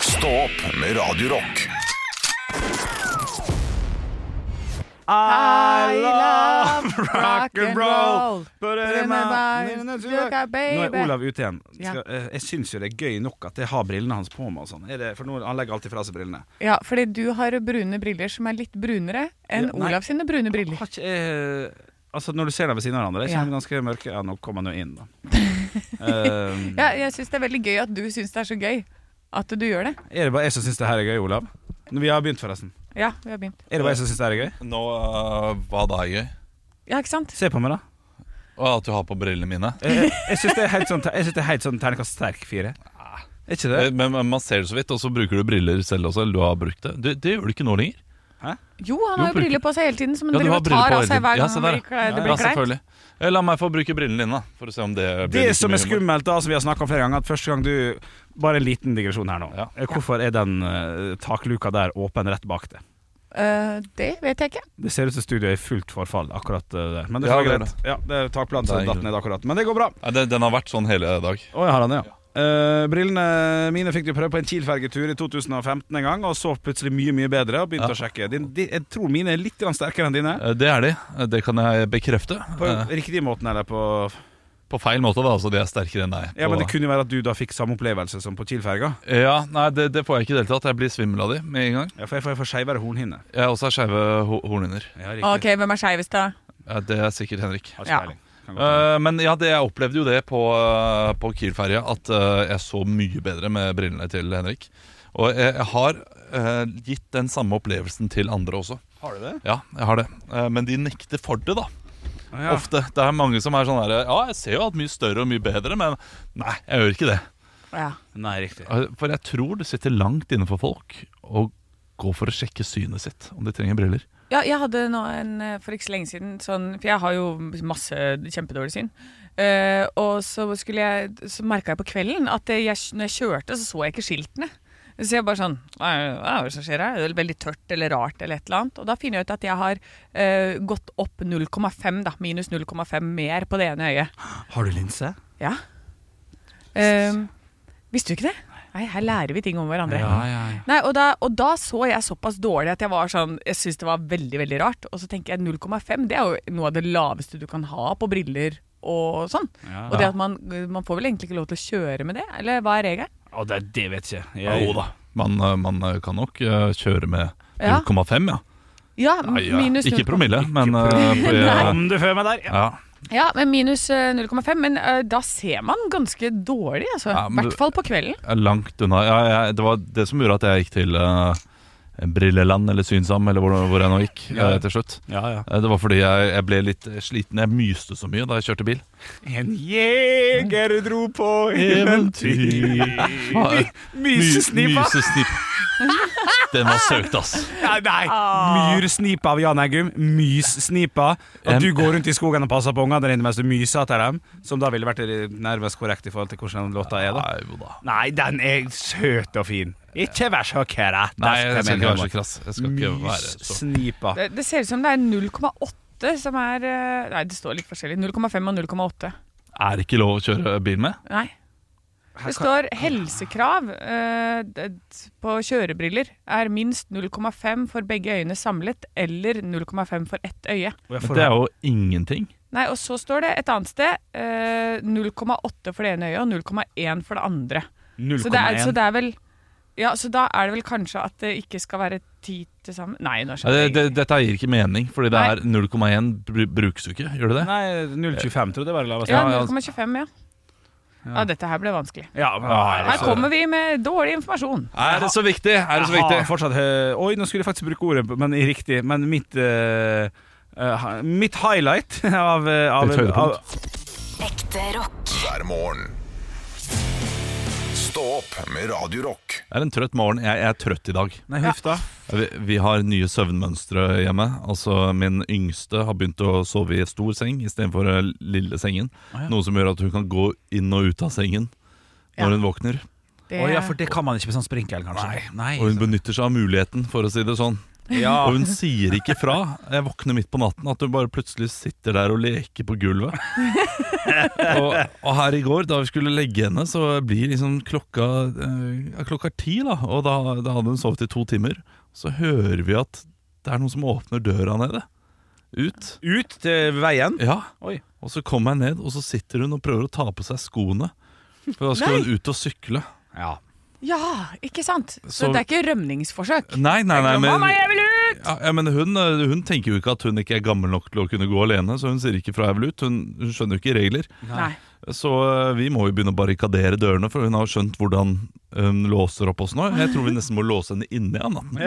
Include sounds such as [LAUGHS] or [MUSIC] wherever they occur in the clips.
Stå opp med Radiorock. I love rock and roll. Put it in my- Nå er Olav ute igjen. Skal, eh, jeg syns jo det er gøy nok at jeg har brillene hans på meg. Og sånn. Er det, for nå, han legger alltid fra seg brillene. Ja, fordi du har brune briller som er litt brunere enn Ja, nei. Olav sine brune briller. Har ikke jeg Altså, når du ser dem ved siden av hverandre, Ja. de ganske mørke Ja, nå kommer han jo inn, da. [LAUGHS] Eh, Ja, jeg syns det er veldig gøy at du syns det er så gøy at du gjør det. er det bare jeg som syns det her er gøy, Olav? Vi har begynt, forresten. Ja, vi har begynt. Er det bare jeg som syns det her er gøy? Nå, øh, Hva da er gøy? Ja, ikke sant? Se på meg, da. Og at du har på brillene mine. Jeg, jeg syns det er helt sånn, jeg synes det er helt sånn terningkast sterk fire. Er ikke det? Eh, Men, men man ser det så vidt, og så bruker du briller selv også. Eller du har brukt det. Det, det gjør du ikke nå lenger. Jo, han har jo briller på seg hele tiden, som han Ja, driver og tar av seg hver gang Ja, det Ja, blir ja, kleint. Eh, La meg få bruke brillene dine, for å se om det blir Det som er skummelt, da, som vi har snakka om flere ganger, at første gang du Bare en liten digresjon her nå. Ja. Eh, Hvorfor er den uh, takluka der åpen rett bak det? Uh, det vet jeg ikke. Det ser ut som studioet er i fullt forfall akkurat der. Men det Ja, det er. Ja, det er takplaten som datt ned akkurat. Men det går bra. Ja, den, den har vært sånn hele dag. Å, jeg har den, ja. Eh, brillene mine fikk du prøve på en Kiel-fergetur i 2015 en gang, og så plutselig mye mye bedre. Og begynte Ja. å sjekke de, de, Jeg tror mine er litt grann sterkere enn dine. Eh, Det er de. Eh, Det kan jeg bekrefte. På riktig måten, eller på På feil måte, da. Altså, de er sterkere enn deg. Ja, men Det kunne være at du da fikk samme opplevelse som på Kiel-ferga. Ja, nei, det, det får jeg ikke i det hele tatt. Jeg blir svimmel av de med en gang. Ja, for jeg får, jeg får skeivere hornhinne. Jeg også har skeive ho hornhinner. Ja. Ok, hvem er skeivest, da? Ja, det er sikkert Henrik. Ja. Eh, men ja, det, jeg opplevde jo det på, uh, på Kiel-ferja, at uh, jeg så mye bedre med brillene til Henrik. Og jeg, jeg har uh, gitt den samme opplevelsen til andre også. har du det? Ja, jeg har det. Eh, men de nekter for det, da. Ja. Ofte. Det er mange som er sånn her Ja, jeg ser jo at mye større og mye bedre, men nei, jeg gjør ikke det. Ja. Nei, riktig. Eh, For jeg tror det sitter langt inne for folk å gå for å sjekke synet sitt, om de trenger briller. Ja, jeg hadde nå en eh, for ikke så lenge siden sånn For jeg har jo masse kjempedårlig syn. Uh, og så skulle jeg Så merka jeg på kvelden at jeg, når jeg kjørte, så så jeg ikke skiltene. Så jeg bare sånn Hva er det som skjer her? Det er veldig tørt eller rart eller et eller annet. Og da finner jeg ut at jeg har uh, gått opp 0,5, da. Minus 0,5 mer på det ene øyet. Har du linse? Ja. Uh, visste du ikke det? Nei, her lærer vi ting om hverandre. ja, ja. ja. Nei, og da, og da så jeg såpass dårlig at jeg var sånn Jeg syntes det var veldig, veldig rart. Og så tenker jeg 0,5 det er jo noe av det laveste du kan ha på briller og sånn. Ja. Og det at man, man får vel egentlig ikke lov til å kjøre med det? Eller hva er regelen? Ja, det, det vet ikke jeg. Jo da. Man, eh, man eh, kan nok eh, kjøre med 0,5, ja. Ja, minus ja. minus Ikke promille, men eh, på- Nei. Om du føler meg der. Ja. Ja. Men minus eh, 0,5. Men eh, da ser man ganske dårlig, altså. I Ja, men hvert fall på kvelden. Langt unna. Ja, jeg, det var det som gjorde at jeg gikk til uh, Brilleland eller Synsam, eller hvor, hvor jeg nå gikk [LAUGHS] Ja. uh, til slutt. Ja, ja. Eh, Det var fordi jeg, jeg ble litt sliten. Jeg myste så mye da jeg kjørte bil. En jeger dro på eventyr. Mysesnippa! [LAUGHS] Den var søkt, ass. Nei, nei, myrsnipa av Jan Eggum. Myssnipa. At du går rundt i skogen og passer på ungene dine mens du myser etter dem. Som da ville vært nærmest korrekt i forhold til hvordan låta er. da Nei, den er søt og fin. Ikke vær så krært. Nei, jeg skal ikke være så krass. Jeg skal ikke være så Myssnipa. Det, det ser ut som det er 0,8 som er eh, Nei, det står litt forskjellig. 0,5 og 0,8. Er det ikke lov å kjøre bil med? Nei. Det står helsekrav eh, på kjørebriller er minst 0,5 for begge øyne samlet, eller 0,5 for ett øye. Men det er jo ingenting. Nei, og så står det et annet sted eh, 0,8 for det ene øyet og 0,1 for det andre. Så det, er, så det er vel Ja, så da er det vel kanskje at det ikke skal være ti til sammen Nei, nå skjønner jeg. det, dette gir ikke mening, fordi det Nei. er 0,1 bru- brukes jo ikke. Gjør det det? Nei, 0,25 tror jeg det var det laveste. Ja, 0,25, ja. Ja, dette her ble vanskelig. Ja, men- Her kommer vi med dårlig informasjon. Er det så viktig? Er det så viktig? fortsatt Oi, nå skulle jeg faktisk bruke ordet, men i riktig. Men mitt uh, uh, Mitt highlight [LAUGHS] av, eh, av, Ditt høydepunkt. av Ekte rock. hver morgen. Stå opp med Radio Rock. Det er en trøtt morgen. Jeg, jeg er trøtt i dag. Nei, huff da. Vi, vi har nye søvnmønstre hjemme. Altså Min yngste har begynt å sove i stor seng istedenfor den lille sengen. Noe som gjør at hun kan gå inn og ut av sengen Ja. når hun våkner. Det, Å ja, for det kan man ikke med sånn sprinkel, kanskje. Nei. Og hun benytter seg av muligheten, for å si det sånn. Ja. Og hun sier ikke fra. Jeg våkner midt på natten at hun bare plutselig sitter der og leker på gulvet. [LAUGHS] og, og her i går, da vi skulle legge henne, så blir liksom klokka eh, Klokka er ti, da. Og da, da hadde hun sovet i to timer. Så hører vi at det er noen som åpner døra nede. Ut. Ut til veien. Ja. Oi. Og så kommer jeg ned, og så sitter hun og prøver å ta på seg skoene. For da skal hun ut og sykle. Ja. Ja, ikke sant? Så, Så- det er ikke rømningsforsøk? Nei, nei, nei, men, Mamma, jeg vil ut! ja, men hun, eh, hun tenker jo ikke at hun ikke er gammel nok til å kunne gå alene, så hun sier ikke fra jeg vil ut. Hun, hun skjønner jo ikke regler. Nei. Så eh, vi må jo begynne å barrikadere dørene, for hun har skjønt hvordan hun låser opp oss nå. Jeg tror vi nesten må låse henne inne av natten,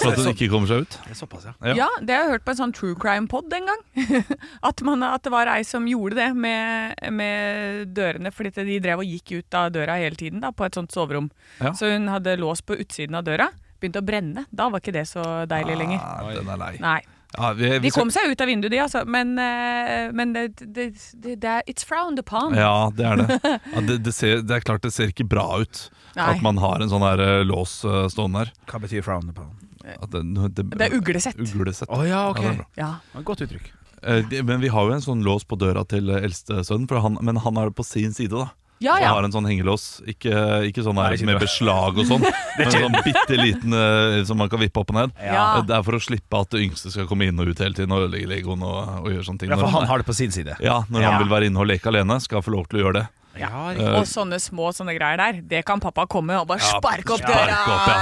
så at hun ikke kommer seg ut. Det er såpass, ja. Ja. Ja, det har jeg hørt på en sånn true crime-pod en gang. [LAUGHS] at, man, at det var ei som gjorde det med, med dørene, fordi de drev og gikk ut av døra hele tiden da, på et sånt soverom. Ja. Så hun hadde låst på utsiden av døra, begynte å brenne. Da var ikke det så deilig lenger. Ah, den er lei. Nei. Ja, vi, vi De kom seg ut av vinduet, de, altså. Men, eh, men det, det, det, det er It's frowned upon. Ja, det er det. Ja, det, det, ser, det er klart det ser ikke bra ut Nei. at man har en sånn her uh, lås uh, stående her. Hva betyr frowned upon? At det, det, Det er uglesett. uglesett. Oh, ja, ok. Ja. Godt uttrykk. Uh, de, Men vi har jo en sånn lås på døra til eldstesønnen, eldste sønnen, men han er på sin side, da. Ja, ja. Som har en sånn hengelås, ikke, ikke sånn Nei, her ikke med beslag og sånn, [LAUGHS] men sånn bitte liten eh, som man kan vippe opp og ned. Ja. Det er for å slippe at det yngste skal komme inn og ut hele tiden og ødelegge legoen og, og gjøre sånne ting. Ja, for Når han har det på sin side. ja, når Ja. han vil være inne og leke alene, skal han få lov til å gjøre det. Ja, Uh, Og sånne små sånne greier der, det kan pappa komme og bare sparke opp døra! opp, ja.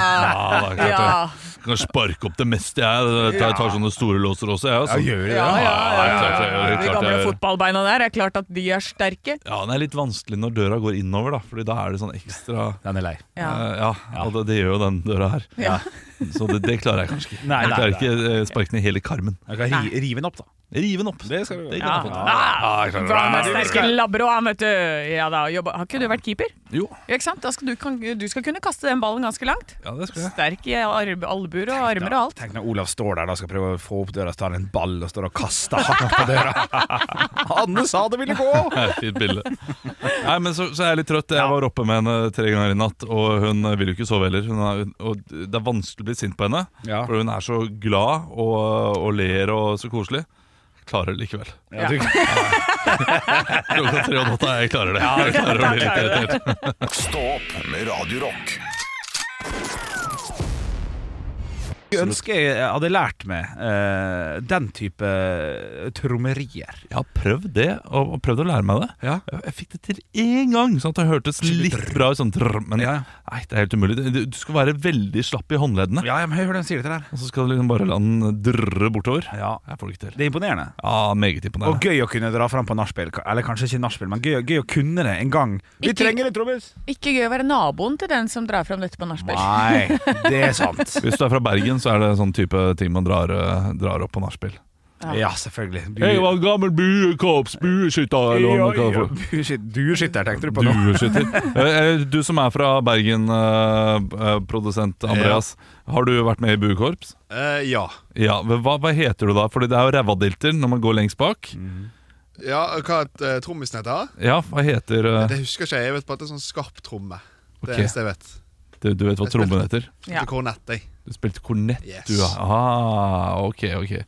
Ja. Ja. Jeg kan sparke opp det meste, jeg. Jeg tar, tar sånne store låser også, jeg. Altså. gjør det Ja, ja, ja, Ja, ja. De gamle fotballbeina der er klart at de er sterke. Ja, det er litt vanskelig når døra går innover, da. Fordi da er det sånn ekstra Den er lei. Ja. Eh, ja, og det, det gjør jo den døra her. Ja. Så det, det klarer jeg kanskje ikke. Nei, jeg klarer ikke eh, sparke ned hele karmen. Jeg kan ri, rive den opp, da. Rive den opp. Det skal du gjøre. kan Ja. Ah, Ja, sterke skal- labber òg, vet du. Ja da, jobba. Har ikke du vært keeper? Jo, Ja, ikke sant? Da skal du, kan, du skal kunne kaste den ballen ganske langt. ja, det skal jeg. Sterk i albuer og armer og alt. Tenk når Olav står der da skal prøve å få opp døra, så tar han en ball og står og kaster hardt på døra. [LAUGHS] Anne sa det ville gå! [LAUGHS] Fint bilde. Nei, men så, så er jeg litt trøtt. Jeg var oppe med henne tre ganger i natt, og hun vil jo ikke sove heller. Hun er, og det er vanskelig å bli sint på henne, Ja. for hun er så glad og, og ler og så koselig. Klarer det likevel. Ja, Klokka tre om natta, jeg klarer det. Jeg klarer å bli litt irritert. Stå opp med Radio Jeg ønsker jeg hadde lært meg uh, den type trommerier. Jeg har prøvd det, og, og prøvd å lære meg det. Ja. Jeg, jeg fikk det til én gang, sånn at det hørtes litt bra ut. Sånn, men Ja. nei, det er helt umulig. Du, du skal være veldig slapp i håndleddene, Ja, jeg hører den sier det til der. og så skal du liksom bare la den drrre bortover. Ja. Jeg får det ikke til. Det er imponerende. Ja, meget Og gøy å kunne dra fram på nachspiel. Eller kanskje ikke nachspiel, men gøy, gøy å kunne det en gang. Vi Ikke- trenger en trommis! Ikke gøy å være naboen til den som drar fram dette på nachspiel. Nei, det er sant. Hvis du er fra Bergen, så er det sånn type ting man drar, eh, drar opp på nachspiel. Ja, selvfølgelig. Jeg var en gammel buekorps, bueskytter, eller hva man kaller det for. Dueskytter, tenkte du på nå? [LAUGHS] Eh, eh, Du som er fra Bergen, produsent Andreas. Har du vært med i buekorps? Uh, ja. Ja, hva, hva heter du da? Fordi det er jo rævadilter når man går lengst bak. ja hva uh, trommisen heter? Ja, hva heter uh... Det husker ikke jeg. Jeg vet bare at det er sånn skarp tromme. Det okay. eneste jeg vet. du, du vet hva trommen heter? Ja. Kornett, jeg. Du spilte kornett, Yes. du. ja. Ah, ok, ok.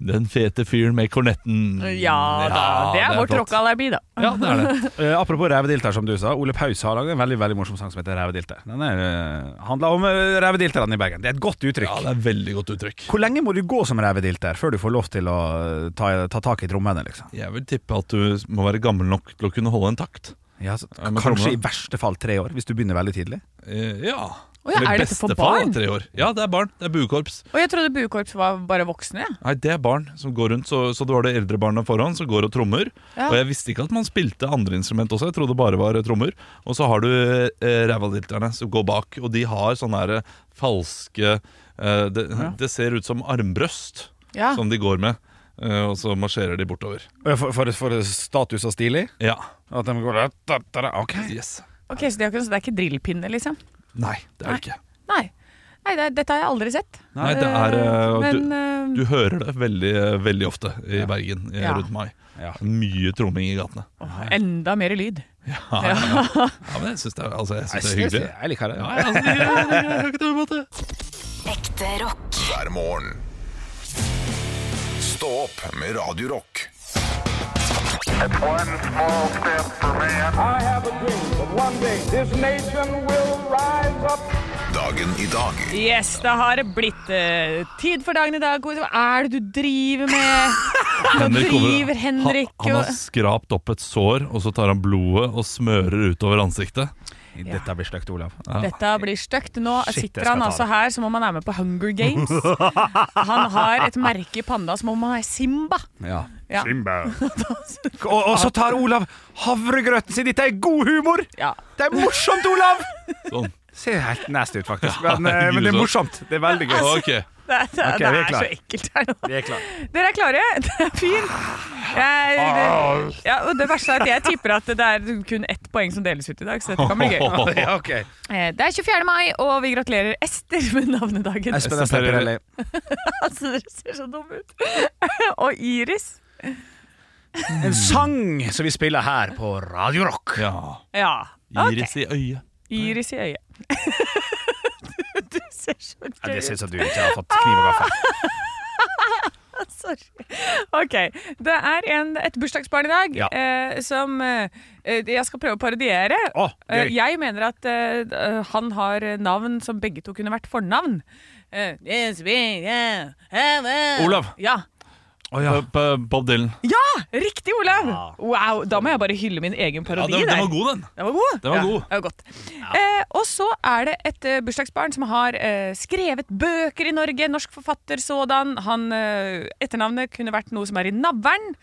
Den fete fyren med kornetten. Ja da, det er vårt flott. rockealibi, da. Ja, det er det. Uh, [LAUGHS] apropos rævedilter, som du sa. Ole Paus har laget en veldig veldig morsom sang som heter Rævedilter. Den er, uh, handler om uh, revedilterne i Bergen. Det er et godt uttrykk. Ja, det er et veldig godt uttrykk. Hvor lenge må du gå som rævedilter før du får lov til å eh, ta, ta tak i trommene? Liksom? Jeg vil tippe at du må være gammel nok til å kunne holde en takt. Ja, så, kanskje trommene. i verste fall tre år, hvis du begynner veldig tidlig. Eh, ja. Å ja, er dette for barn? tre år. Ja, det er barn. Det er buekorps. Og jeg trodde buekorps var bare voksne. Ja. Nei, det er barn som går rundt. Så, så det var det eldre barna foran som går og trommer. Ja. Og jeg visste ikke at man spilte andre instrument også. Jeg trodde det bare var eh, trommer. Og så har du eh, rævadilterne som går bak, og de har sånne her eh, falske eh, det, det ser ut som armbrøst Ja. som de går med. eh, og så marsjerer de bortover. For, for, for status og stilig? Ja. At de går der, der, der, Ok. Yes. Ok, Så det er, ikke, så det er ikke drillpinne, liksom? Nei, det er det ikke. Nei. Nei, det, dette har jeg aldri sett. Nei, det er eh, Men du, eh, du hører det veldig, veldig ofte i Bergen eh, Ja. rundt mai. Ja. Mye tromming i gatene. enda mer lyd. Ja, ja. ja men jeg syns det, er- altså, synes det er hyggelig. Jeg liker det. Ja, jeg, altså, jeg, jeg, jeg, har ikke det. Ekte rock. hver morgen. Stå opp med Radio Dagen i dag Yes, det har blitt uh, tid for dagen i dag. Hva er det du driver med? [LAUGHS] Henrik driver Henrik Han, han har skrapt opp et sår, og så tar han blodet og smører utover ansiktet. Dette blir stygt, Olav. Dette blir stygt. Nå Shit, sitter han altså her som om han er med på Hunger Games. Han har et merke i panda som om han er Simba. Ja. Ja. [LAUGHS] Og, og så tar Olav havregrøten sin. Dette er god humor! Ja. Det er morsomt, Olav! Sånn. Ser helt nasty ut, faktisk. Men, eh, men det er morsomt. Det er veldig gøy. Okay. Det, det, okay, det er er så ekkelt her nå. Vi er klar. Dere er klare? [LAUGHS] Det er fint. Jeg, det, ja, og det verste er at jeg tipper at det er kun ett poeng som deles ut i dag, så dette kan bli gøy. [LAUGHS] Ja, ok. Eh, Det er 24. mai, og vi gratulerer Ester med navnedagen. Espen Espen Pirelli. Altså, dere ser så dumme ut. og Iris. [LAUGHS] En sang som vi spiller her på Radio Rock. Ja. Ja. ok. Iris i øyet. Iris i øyet. du, [LAUGHS] du ser så Ja, gøy det ser ut. ut som du ikke har fått kniv og gaffel. [LAUGHS] Sorry. Ok, Det er en, et bursdagsbarn i dag Ja. eh, som eh, jeg skal prøve å parodiere. Å, Eh, jeg mener at eh, han har navn som begge to kunne vært fornavn. Eh, yes, we, yeah, have a- Olav. Ja. P- ja. Bob Dylan. ja, riktig, Olav! Wow, Da må jeg bare hylle min egen Ja, parodi. den, den var god, den. Den var god. Den var ja, god. Det var godt. Eh, og så er det et eh, bursdagsbarn som har eh, skrevet bøker i Norge. Norsk forfatter sådan. Han, eh, etternavnet kunne vært noe som er i navlen.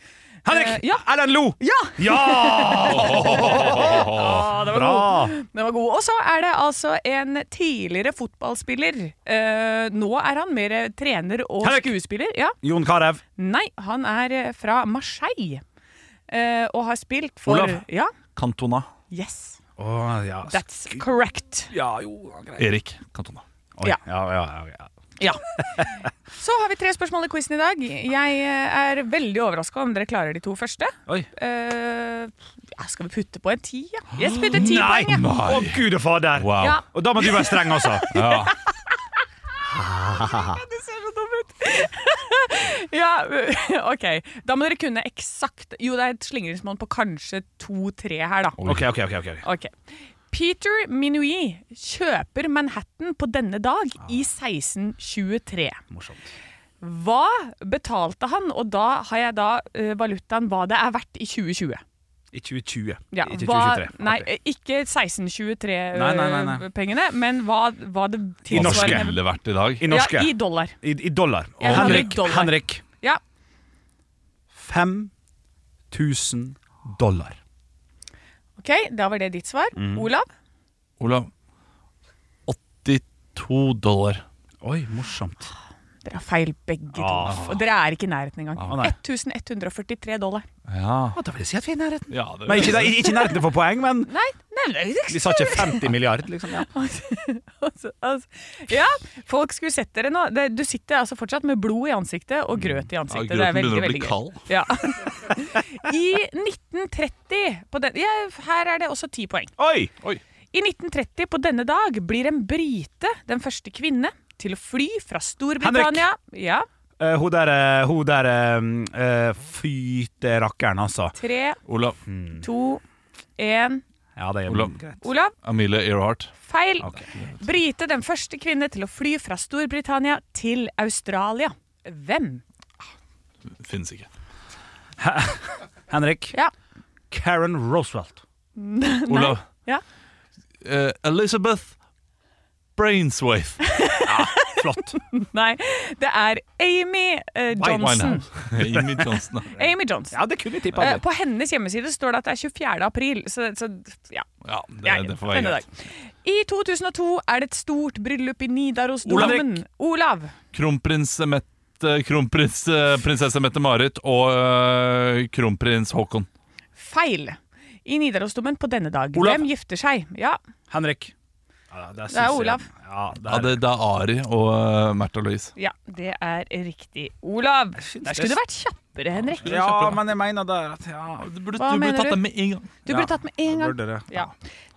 Henrik! Eh, ja. Erlend Lo! Ja! Ja! [LAUGHS] Ah, det var Bra! god. Den var god. Og så er det altså en tidligere fotballspiller. Eh, nå er han mer trener og Henrik! skuespiller. Ja. Jon Carew. Nei, han er eh, fra Marseille. eh, og har spilt for Olav. Ja. Cantona. Yes. Oh, ja. That's correct. ja, jo, greit. Erik Cantona. Oi, Ja. ja, ja, ja, ja. [LAUGHS] Så har vi tre spørsmål i quizen i dag. Jeg eh, er veldig overraska om dere klarer de to første. Oi. Uh, skal vi putte på en ti? Ja? Yes, putte ti Nei! poeng. Ja. Å, gud og fader! Wow. Ja. Og da må du være streng også. [LAUGHS] Ja. [LAUGHS] Du ser så dum ut. [LAUGHS] ja, OK. Da må dere kunne eksakt Jo, det er et slingringsmonn på kanskje to-tre her, da. Ok, ok, ok, ok. Ok. Peter Minuit kjøper Manhattan på denne dag i 1623. Morsomt. Hva betalte han, og da har jeg da uh, valutaen hva det er verdt i 2020? I 2020, Ja, ikke hva, Nei, Ok. eh, ikke 1623-pengene, Nei, nei, nei, nei. men hva, hva det I norske. tilsvarende vært i dag? I norske. Ja, i dollar. I, i dollar. Ja, Henrik, dollar. Henrik. Ja. 5000 dollar. OK, da var det ditt svar. Mm. Olav? Olav. 82 dollar. Oi, morsomt. Dere har feil begge to. Ah. Og dere er ikke i nærheten engang. Ah, 1143 dollar. Ja. Ah, da vil jeg si at vi er i nærheten. ja det, men ikke, da- ikke nærheten for poeng, men Nei, nei, vi sa ikke 50 milliard, liksom. Ja. [LAUGHS] Altså, altså, ja, folk skulle sett dere nå. Det, du sitter altså fortsatt med blod i ansiktet og grøt i ansiktet. Ja, det er grøten veldig, begynner å bli kald. Ja. [LAUGHS] I 1930 på den, ja, Her er det også ti poeng. Oi! I 1930 på denne dag blir en brite den første kvinne til å fly fra Storbritannia Ja, Uh, hun der, eh, hun der uh, fyterakkeren, altså. tre, Olav. to, én Ja, det er Olav. greit. Olav, Amelia Earhart. feil. Okay. Brite den første kvinne til å fly fra Storbritannia til Australia. Hvem? Finnes ikke. Henrik. Ja. Karen Roosevelt. [LAUGHS] Olav. Ja. Eh, Elizabeth Brainswaith. [LAUGHS] Flott. Nei, det er Amy eh, Johnson. [LAUGHS] Amy Johnson. Amy Johnson. Ja, det kunne vi tippa. Eh, på hennes hjemmeside står det at det er 24. april, så, så ja. Ja, det, Ja, det får være greit. I 2002 er det et stort bryllup i Nidarosdomen. Olav. Kronprins Mette Kronprins eh, Mette-Marit og eh, kronprins Haakon. Feil. I Nidarosdomen på denne dag. Olav. Hvem gifter seg? Ja, Henrik. Ja, der det er jeg- Olav. Ja, det Ja, er, det, det er Ari og uh, Märtha Louise. Ja, det er riktig. Olav. Der skulle du vært kjappere, Henrik. ja, men jeg mener der at ja, Du burde, Hva du burde tatt det med en gang. Du burde tatt med en gang. Det. Ja.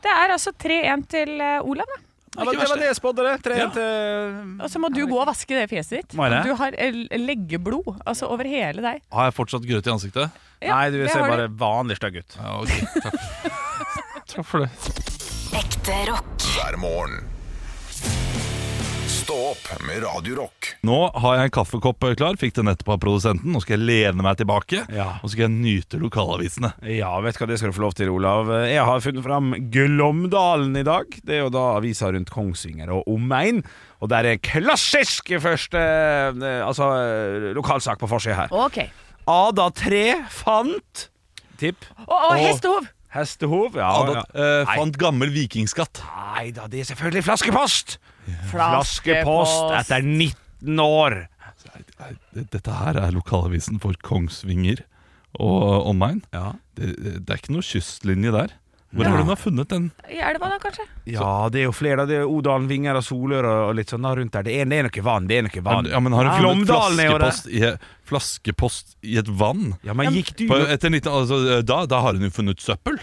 Det er altså 3-1 til uh, Olav, da. Ja, det var det jeg spådde, det. Ja. til Og så må du gå og vaske det fjeset ditt. Det? Du har eh, leggeblod altså over hele deg. Har jeg fortsatt grøt i ansiktet? Ja, Nei, du det ser bare bare vanlig stygg ut. Ja, ok. Takk. [LAUGHS] Takk for det. Ekte rock. hver morgen. Stå opp med Radio Rock. Nå har jeg en kaffekopp klar. Fikk det nettopp av produsenten. Nå skal jeg lene meg tilbake Ja. og så skal jeg nyte lokalavisene. Ja, vet du hva, det skal du få lov til, Olav. Jeg har funnet fram Glåmdalen i dag. Det er jo da avisa rundt Kongsvinger og omegn. Og der er klassisk første eh, Altså eh, lokalsak på forsida her. Ok. Ada 3 fant Tipp. Og, og hestehov! Hestehov. Ja, ja. Uh, fant gammel vikingskatt. Nei da, det er selvfølgelig flaskepost! Flaskepost etter 19 år. Dette her er lokalavisen for Kongsvinger og omegn. Ja. Det, det er ikke noe kystlinje der. Hvor Ja. har hun funnet den? I elva, da, kanskje? Ja, det er jo flere. Det er Odalen, Vinger og Solør og litt sånn rundt der. Det er, det er noe vann. Det er noe vann. Ja, men Har hun funnet flaskepost i, flaskepost i et vann? Ja, men gikk du På, etter 19, altså, da, da har hun jo funnet søppel.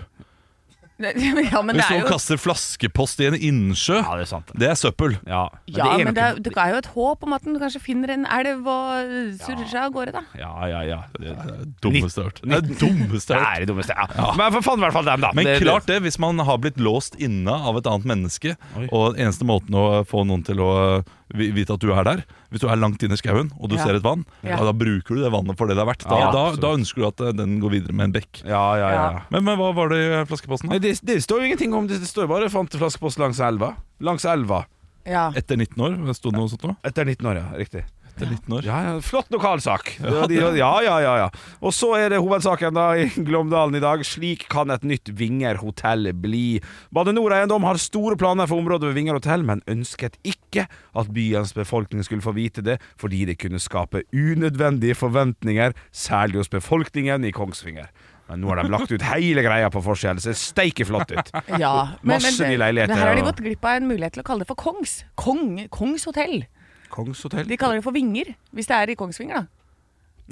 [LAUGHS] ja, men Hvis er noen jo kaster flaskepost i en innsjø, Ja, det er sant. det er søppel. Ja, ja, men det, er, det er jo et håp om at du kanskje finner en elv og surrer seg av gårde, da. Ja, ja, ja. Det er dummeste jeg har hørt. Det er dummeste jeg har hørt. er dummeste. Ja. Men for faen i hvert fall dem, da. Men Det- klart det, hvis man har blitt låst inne av et annet menneske, Oi. og eneste måten å få noen til å vite at du er der Hvis du er langt inne i skauen og du Ja. ser et vann, Ja. ja. da bruker du det vannet for det det er verdt. Da, Ja, da, absolutt. da ønsker du at eh, den går videre med en bekk. Ja, ja, ja. Ja. Men, men hva var det i flaskeposten? Nei, da? det, det står jo ingenting om det. Det står bare 'fant flaskepost langs elva'. Langs elva. Ja. Etter 19 år? Sto det noe sånt nå? Etter 19 år, ja. Riktig. Etter 19 år. Ja, ja, Flott lokalsak. Ja, de, ja, ja, ja, ja. Og så er det hovedsaken da i Glåmdalen i dag. Slik kan et nytt Vinger hotell bli. Bane NOR Eiendom har store planer for området ved Vinger hotell, men ønsket ikke at byens befolkning skulle få vite det, fordi det kunne skape unødvendige forventninger, særlig hos befolkningen i Kongsvinger. Men nå har de lagt ut hele greia på forsida. Det ser steike flott ut. Ja, men, Masse men, nye leiligheter, men her har de gått glipp av en mulighet til å kalle det for Kongs. Kong, Kongs hotell. Kongshotell? De kaller det for Vinger, hvis det er i Kongsvinger, da.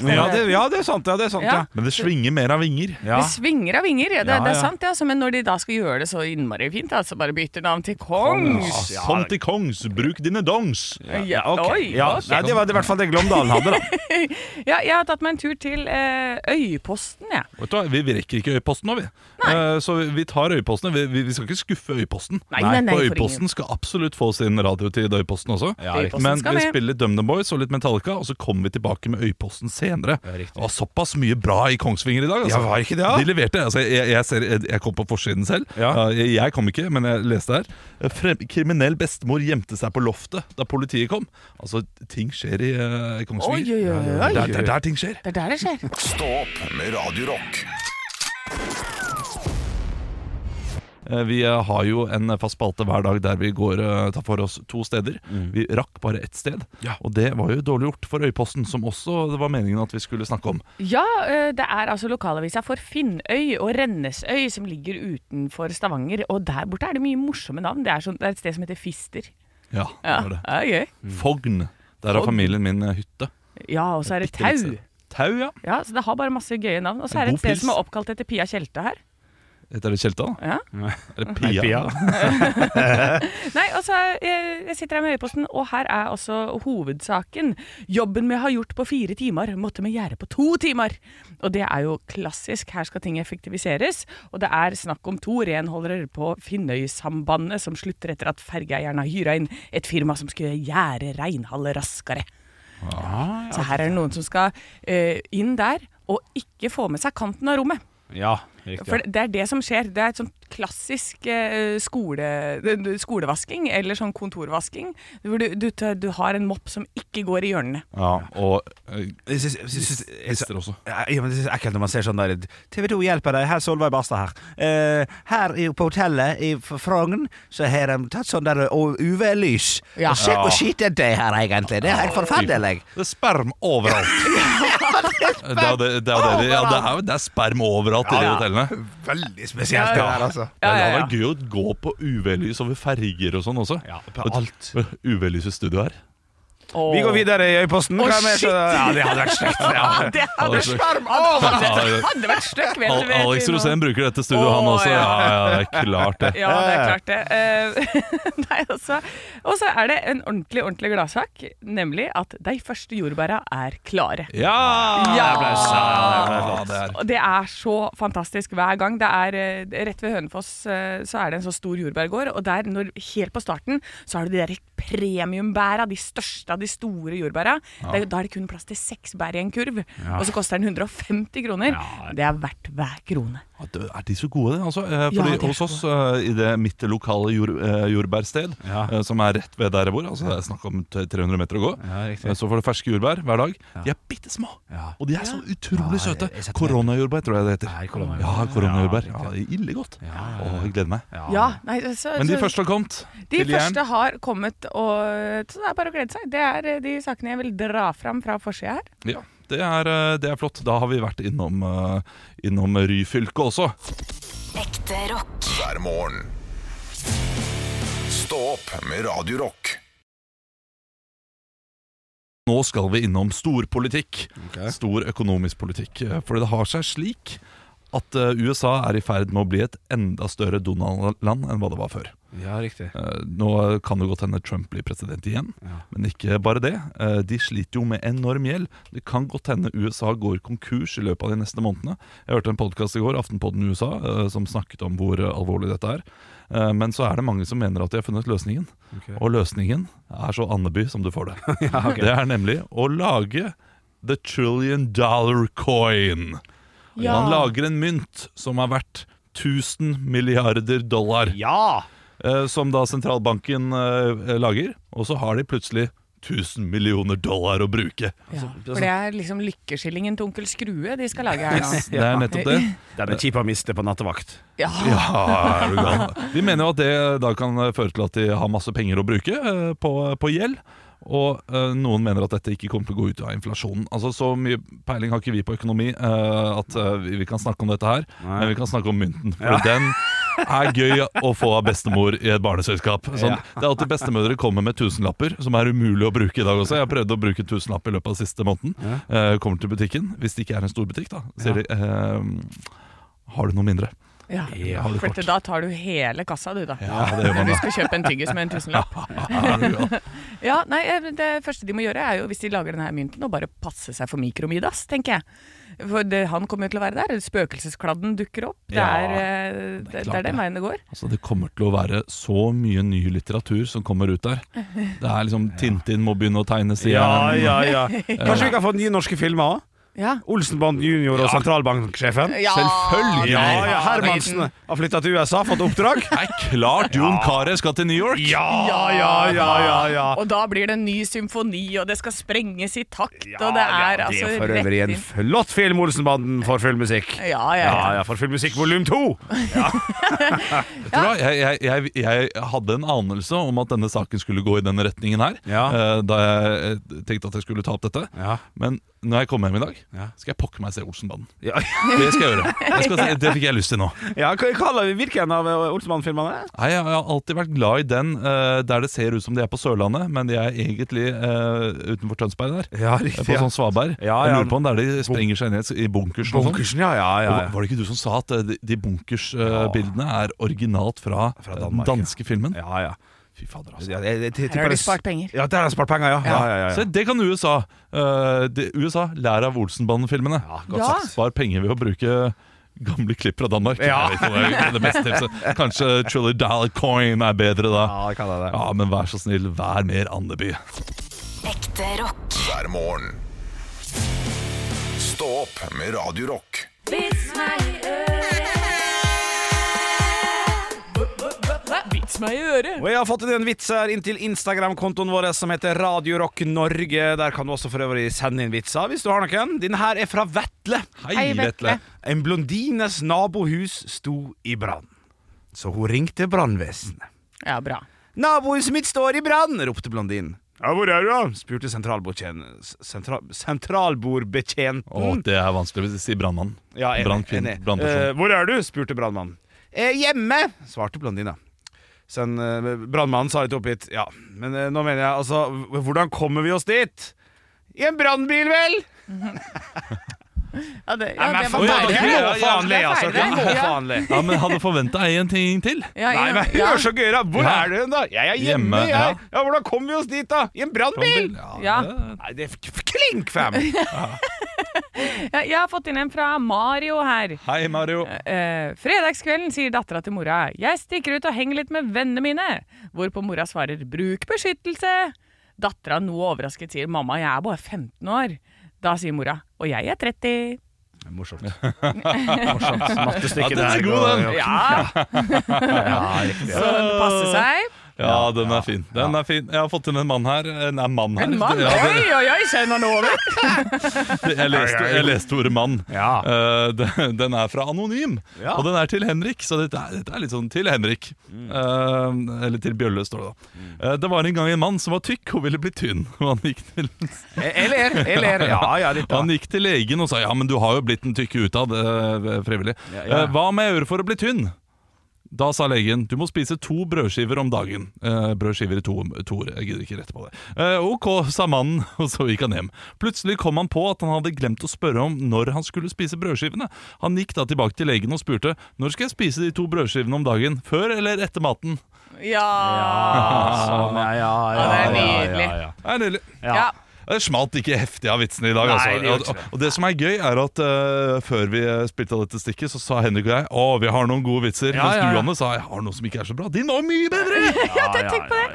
Ja, det, ja, det er sant. Ja, det er sant, ja. Ja. Men det svinger mer av vinger. ja. Det svinger av vinger, ja, det, Ja, det er sant. Ja. Så, men når de da skal gjøre det så innmari fint, Altså så bare bytter navn til Kongs. Ja. Sånn til kongs, bruk dine dongs. Ja, okay. Oi, ja. ok. Nei, det var i hvert fall det Glåmdalen hadde, da. [LAUGHS] Ja, jeg har tatt meg en tur til eh, Øyposten, jeg. Vet du hva, Vi rekker ikke Øyposten nå, vi. Uh, så vi- tar Øyposten. Vi, vi, vi skal ikke skuffe Øyposten. Nei, nei, nei, For for Øyposten skal absolutt få sin radiotid, Øyposten også. Ja, riktig. Men vi spiller DumDum Boys og litt Metallica, og så kommer vi tilbake med Øyposten senere. Det var såpass mye bra i Kongsvinger i dag. Altså. Ja, var ikke det, ja. De leverte. Altså, jeg, jeg, ser, jeg kom på forsiden selv. Ja. jeg, jeg kom ikke, men jeg leste her. Frem, kriminell bestemor gjemte seg på loftet da politiet kom. Altså, ting skjer i uh, Kongsvinger. oi, oi, oi. Det er der, der, der ting skjer. Det er der det skjer. Stå opp med Radio Rock. Eh, Vi eh, har jo en fast spalte hver dag der vi går eh, tar for oss to steder. Vi rakk bare ett sted, og det var jo dårlig gjort for Øyposten, som også det var meningen at vi skulle snakke om. Ja, eh, det er altså lokalavisa for Finnøy og Rennesøy som ligger utenfor Stavanger. Og der borte er det mye morsomme navn. Det er, sånn, det er et sted som heter Fister. Ja, det Ja, var det. er gøy. Fogn. Der har familien min eh, hytte. Ja, og så er det Tau. Tau, ja. Ja, så det har bare masse gøye navn. Og så er det et sted pils. som er oppkalt etter Pia Tjelte her. Heter det Tjelta? Ja. Eller Pia? Pia. [LAUGHS] [LAUGHS] Nei, altså, jeg, sitter her med Øyeposten, og her er altså hovedsaken. Jobben vi har gjort på fire timer, måtte vi gjøre på to timer. Og det er jo klassisk. Her skal ting effektiviseres. Og det er snakk om to renholdere på Finnøysambandet som slutter etter at fergeeieren har hyra inn et firma som skulle gjøre reinhallet raskere. Så her er det noen som skal uh, inn der og ikke få med seg kanten av rommet. Ja, riktig. For det er det som skjer. Det er et sånt klassisk eh, skole, skolevasking eller sånn kontorvasking. Hvor du, du, du har en mopp som ikke går i hjørnene. Ja, og eh, hester også. Ja, ja, men Det er ekkelt når man ser sånn der TV 2 hjelper deg, her er Solveig Barstad her. Uh, her på hotellet i Frogn så har de tatt sånn der UV-lys. Ja. Og Se Ja. hvor skittent det er her, egentlig. Det er helt forferdelig. Det er sperm overalt. [LAUGHS] det, er det, er det, ja, det, er, det er sperm overalt i de Ja, ja. hotellene. Veldig spesielt, det der, altså. Det Ja, ja, hadde vært gøy å gå på UV-lys over ferger og sånn også. Ja, på alt. UV-lys i studio her. Vi går videre i Øyposten. Oh, shit! Ja, det hadde vært stygt. [LAUGHS] Ja. Det hadde, Altså, det hadde vært støkk, vet du. Alex. Rosén bruker dette studioet, oh, han også. ja. Ja, ja, det er klart det. Ja, det er klart det. Eh, [LAUGHS] Nei, også. Og så er det en ordentlig ordentlig gladsak, nemlig at de første jordbæra er klare. Ja! Ja! Applaus. Ja, det er. Det er så fantastisk hver gang. Det er eh, Rett ved Hønefoss eh, så er det en så stor jordbærgård, og der, når, helt på starten, så har du de der premiumbæra, de største av de store jordbæra. Er- Da er det kun plass til seks bær i en kurv, og så koster den 150 kroner. Det er verdt hver krone. Ja, det- Er de så gode, altså? fordi Ja, Fordi er Hos oss, eh, i det mitt lokale jord, eh, jordbærsted, Ja. eh, som er rett ved der jeg bor, altså det er snakk om 300 meter å gå, Ja, eh, så får du ferske jordbær hver dag. De er bitte små, Ja. og de er så utrolig Ja, søte. jeg- jeg setter Koronajordbær, tror jeg det heter. Nei. Ja, koronajordbær. Ja, Ja, det ille godt. Ja, Å, jeg gleder meg. Ja, nei, så, Men de første har kommet. De til jern. første har kommet, og så det er bare å glede seg. Det er eh, de sakene jeg vil dra fram fra forsida her. Ja, det er, eh, det er flott. Da har vi vært innom, eh, innom Ryfylke også. Ekte rock. hver morgen. Stå opp med Radio Rock. Nå skal vi innom storpolitikk. Stor økonomisk politikk. Eh, For det har seg slik at USA er i ferd med å bli et enda større Donald-land enn hva det var før. Ja, riktig. Eh, Nå kan det godt hende Trump blir president igjen, Ja. men ikke bare det. Eh, De sliter jo med enorm gjeld. Det kan godt hende USA går konkurs i løpet av de neste månedene. Jeg hørte en podkast i går, Aftenpodden USA, eh, som snakket om hvor alvorlig dette er. Eh, Men så er det mange som mener at de har funnet løsningen. Og løsningen er så Andeby som du får det. [LAUGHS] Det er nemlig å lage the trillion dollar coin. Ja. Man lager en mynt som er verdt 1000 milliarder dollar. Ja! Eh, Som da sentralbanken eh, lager. Og så har de plutselig 1000 millioner dollar å bruke. Ja, for det er liksom lykkeskillingen til onkel Skrue de skal lage her nå. Det er nettopp det. Den er kjip å miste på nattevakt. Ja. Ja, er du gal. De mener jo at det da kan føre til at de har masse penger å bruke eh, på, på gjeld. Og eh, noen mener at dette ikke kommer til å gå ut av inflasjonen. Altså Så mye peiling har ikke vi på økonomi eh, at eh, vi, kan snakke om dette her. Nei. Men vi kan snakke om mynten. For den er gøy å få av bestemor i et barneselskap. Sånn. Det er alltid bestemødre kommer med tusenlapper, som er umulig å bruke i dag også. Jeg har prøvd å bruke tusenlapp i løpet av siste måneden. Uh, kommer til butikken, hvis det ikke er en stor butikk, da. Sier de uh, Har du noe mindre? Ja. Ja, har du For da tar du hele kassa, du, da. Ja, det gjør man Når du skal kjøpe en tyggis med en tusenlapp. [LAUGHS] [LAUGHS] Ja, nei, eh, Det første de må gjøre, er jo hvis de lager denne mynten, å bare passe seg for mikromidas, tenker jeg. For det, han kommer jo til å være der. Spøkelseskladden dukker opp. Det er, eh, det, er klart er den veien det går. Altså Det kommer til å være så mye ny litteratur som kommer ut der. Det er liksom [LAUGHS] Tintin må begynne å tegne sida. Ja, ja, ja. Kanskje vi kan få nye norske filmer òg? Ja. Olsenband junior og sentralbanksjefen? Ja. Selvfølgelig! Ja, ja, Hermansen har flytta til USA, fått oppdrag. [LAUGHS] Nei, klart Jon Carew skal til New York! Ja, ja, ja, ja, ja. Og da blir det en ny symfoni, og det skal sprenges i takt, Ja, og det er ja, altså Det er for øvrig en flott film, Olsenbanden, for full musikk. Ja, ja, Ja, ja. ja, for full musikk volum to! [LAUGHS] Jeg, jeg, jeg, jeg hadde en anelse om at denne saken skulle gå i denne retningen her. Ja. eh, Da jeg eh, tenkte at jeg skulle ta opp dette. Ja. Men når jeg kom hjem i dag, Ja. skal jeg pokker meg se Olsenbanden. Ja, [LAUGHS] Det skal jeg gjøre. Jeg skal se, det fikk jeg lyst til nå. ja hva kaller vi hvilken av Olsenbanden-filmene? Nei, Jeg har alltid vært glad i den uh, der det ser ut som de er på Sørlandet, men de er egentlig uh, utenfor Tønsberg der. Ja, Eh, riktig. På sånn svaberg. Ja, Jeg lurer på om der de sprenger seg ned i bunkersen. sånn. Bunkersen, ja, ja, ja. Var det ikke du som sa at eh, de, de bunkersbildene er originalt fra, Fra eh, den danske filmen? ja, ja. Fy fader, altså. Ja, jeg- jeg- jeg Her har de spart penger. Ja, der har de spart penger, ja. ja, ja, ja, Se, det kan USA. Uh, det, USA lærer av Olsenbanden-filmene. Ja, godt Ja. sagt. Spar penger ved å bruke gamle klipp fra Danmark. Ja. Jeg vet ikke det beste tipset. Kanskje Trilly Dollar Coin er bedre da. Ja, det kan det. Ja, men vær så snill, vær mer Andeby. Ekte rock. hver morgen. Stå opp med Radio Vits meg i øret. Og jeg har fått inn en vits her inntil Instagram-kontoen vår som heter Radio Rock Norge. Der kan du også for øvrig sende inn vitser hvis du har noen. Din her er fra Vetle. Hei, Vetle. En blondines nabohus sto i brann. Så hun ringte brannvesenet. Ja, bra. Nabohuset mitt står i brann, ropte blondinen. Ja, hvor er du, da? spurte sentralbordtjen- sentra, sentralbordbetjenten. Å, det er vanskelig å si brannmann. Ja, enig. Eh, hvor er du? spurte brannmannen. Eh, hjemme, svarte blondina. Sen eh, Brannmannen sa litt oppgitt. Ja, men eh, nå mener jeg altså h- Hvordan kommer vi oss dit? I en brannbil, vel? [LAUGHS] Ja, det, Nei, men det var faen, le, Det er altså. feil, Dere. Ja. faen le. Ja, men hadde forventa en ting til. Ja, Nei, men ja. hør så gøy, da! Hvor Ja. er du, da? Jeg er hjemme, Hjemme, ja. jeg. Ja, Hvordan kommer vi oss dit, da? I en brannbil? Ja. Nei, det er f- klink fem! [LAUGHS] Ja, jeg har fått inn en fra Mario her. Hei, Mario. Eh, fredagskvelden sier dattera til mora 'Jeg stikker ut og henger litt med vennene mine'. Hvorpå mora svarer 'bruk beskyttelse'. Dattera noe overrasket sier 'mamma, jeg er bare 15 år'. Da sier mora 'og jeg er 30'. Morsomt. [LAUGHS] Morsomt. Mattestykket Ja, den er der god, den. Ja, Ja, riktig. så det passer seg. Ja, den er fin. Den er fin. Jeg har fått inn en mann her. Eh, Nei, mann her. En mann? Ja, det- Oi, oi, oi, kjenner han over? [LAUGHS] Jeg leste, jeg leste ordet mann. Ja. Eh, den, den er fra Anonym, Ja. og den er til Henrik. Så dette er, dette er litt sånn til Henrik. Eh, eller til Bjølle, står det da. Eh, det var en gang en mann som var tykk og ville bli tynn. Og [LAUGHS] han gikk til, Jeg ler, jeg ler. Ja, ja, litt da. han gikk til legen og sa ja, men du har jo blitt en tykke utad frivillig. Ja, ja. Hva må jeg gjøre for å bli tynn? Da sa legen du må spise to brødskiver om dagen. Eh, brødskiver i to, to. Jeg gidder ikke rette på det. Eh, ok, sa mannen, [LAUGHS] og så gikk han hjem. Plutselig kom han på at han hadde glemt å spørre om når han skulle spise brødskivene. Han gikk da tilbake til legen og spurte når skal jeg spise de to brødskivene om dagen. Før eller etter maten? Ja. Sånn, ja, ja, ja, Ja, det er ja, nydelig. ja, ja. Det er nydelig. ja. Det smalt ikke heftig av vitsene i dag. Nei, altså. det og, ikke og, det. og det som er gøy, er at uh, før vi spilte av dette stikket, så sa Henrik og jeg å, vi har noen gode vitser. Ja, mens ja, du, ja. Anne, sa jeg har noe som ikke er så bra. Din var mye bedre! Ja, tenk på det.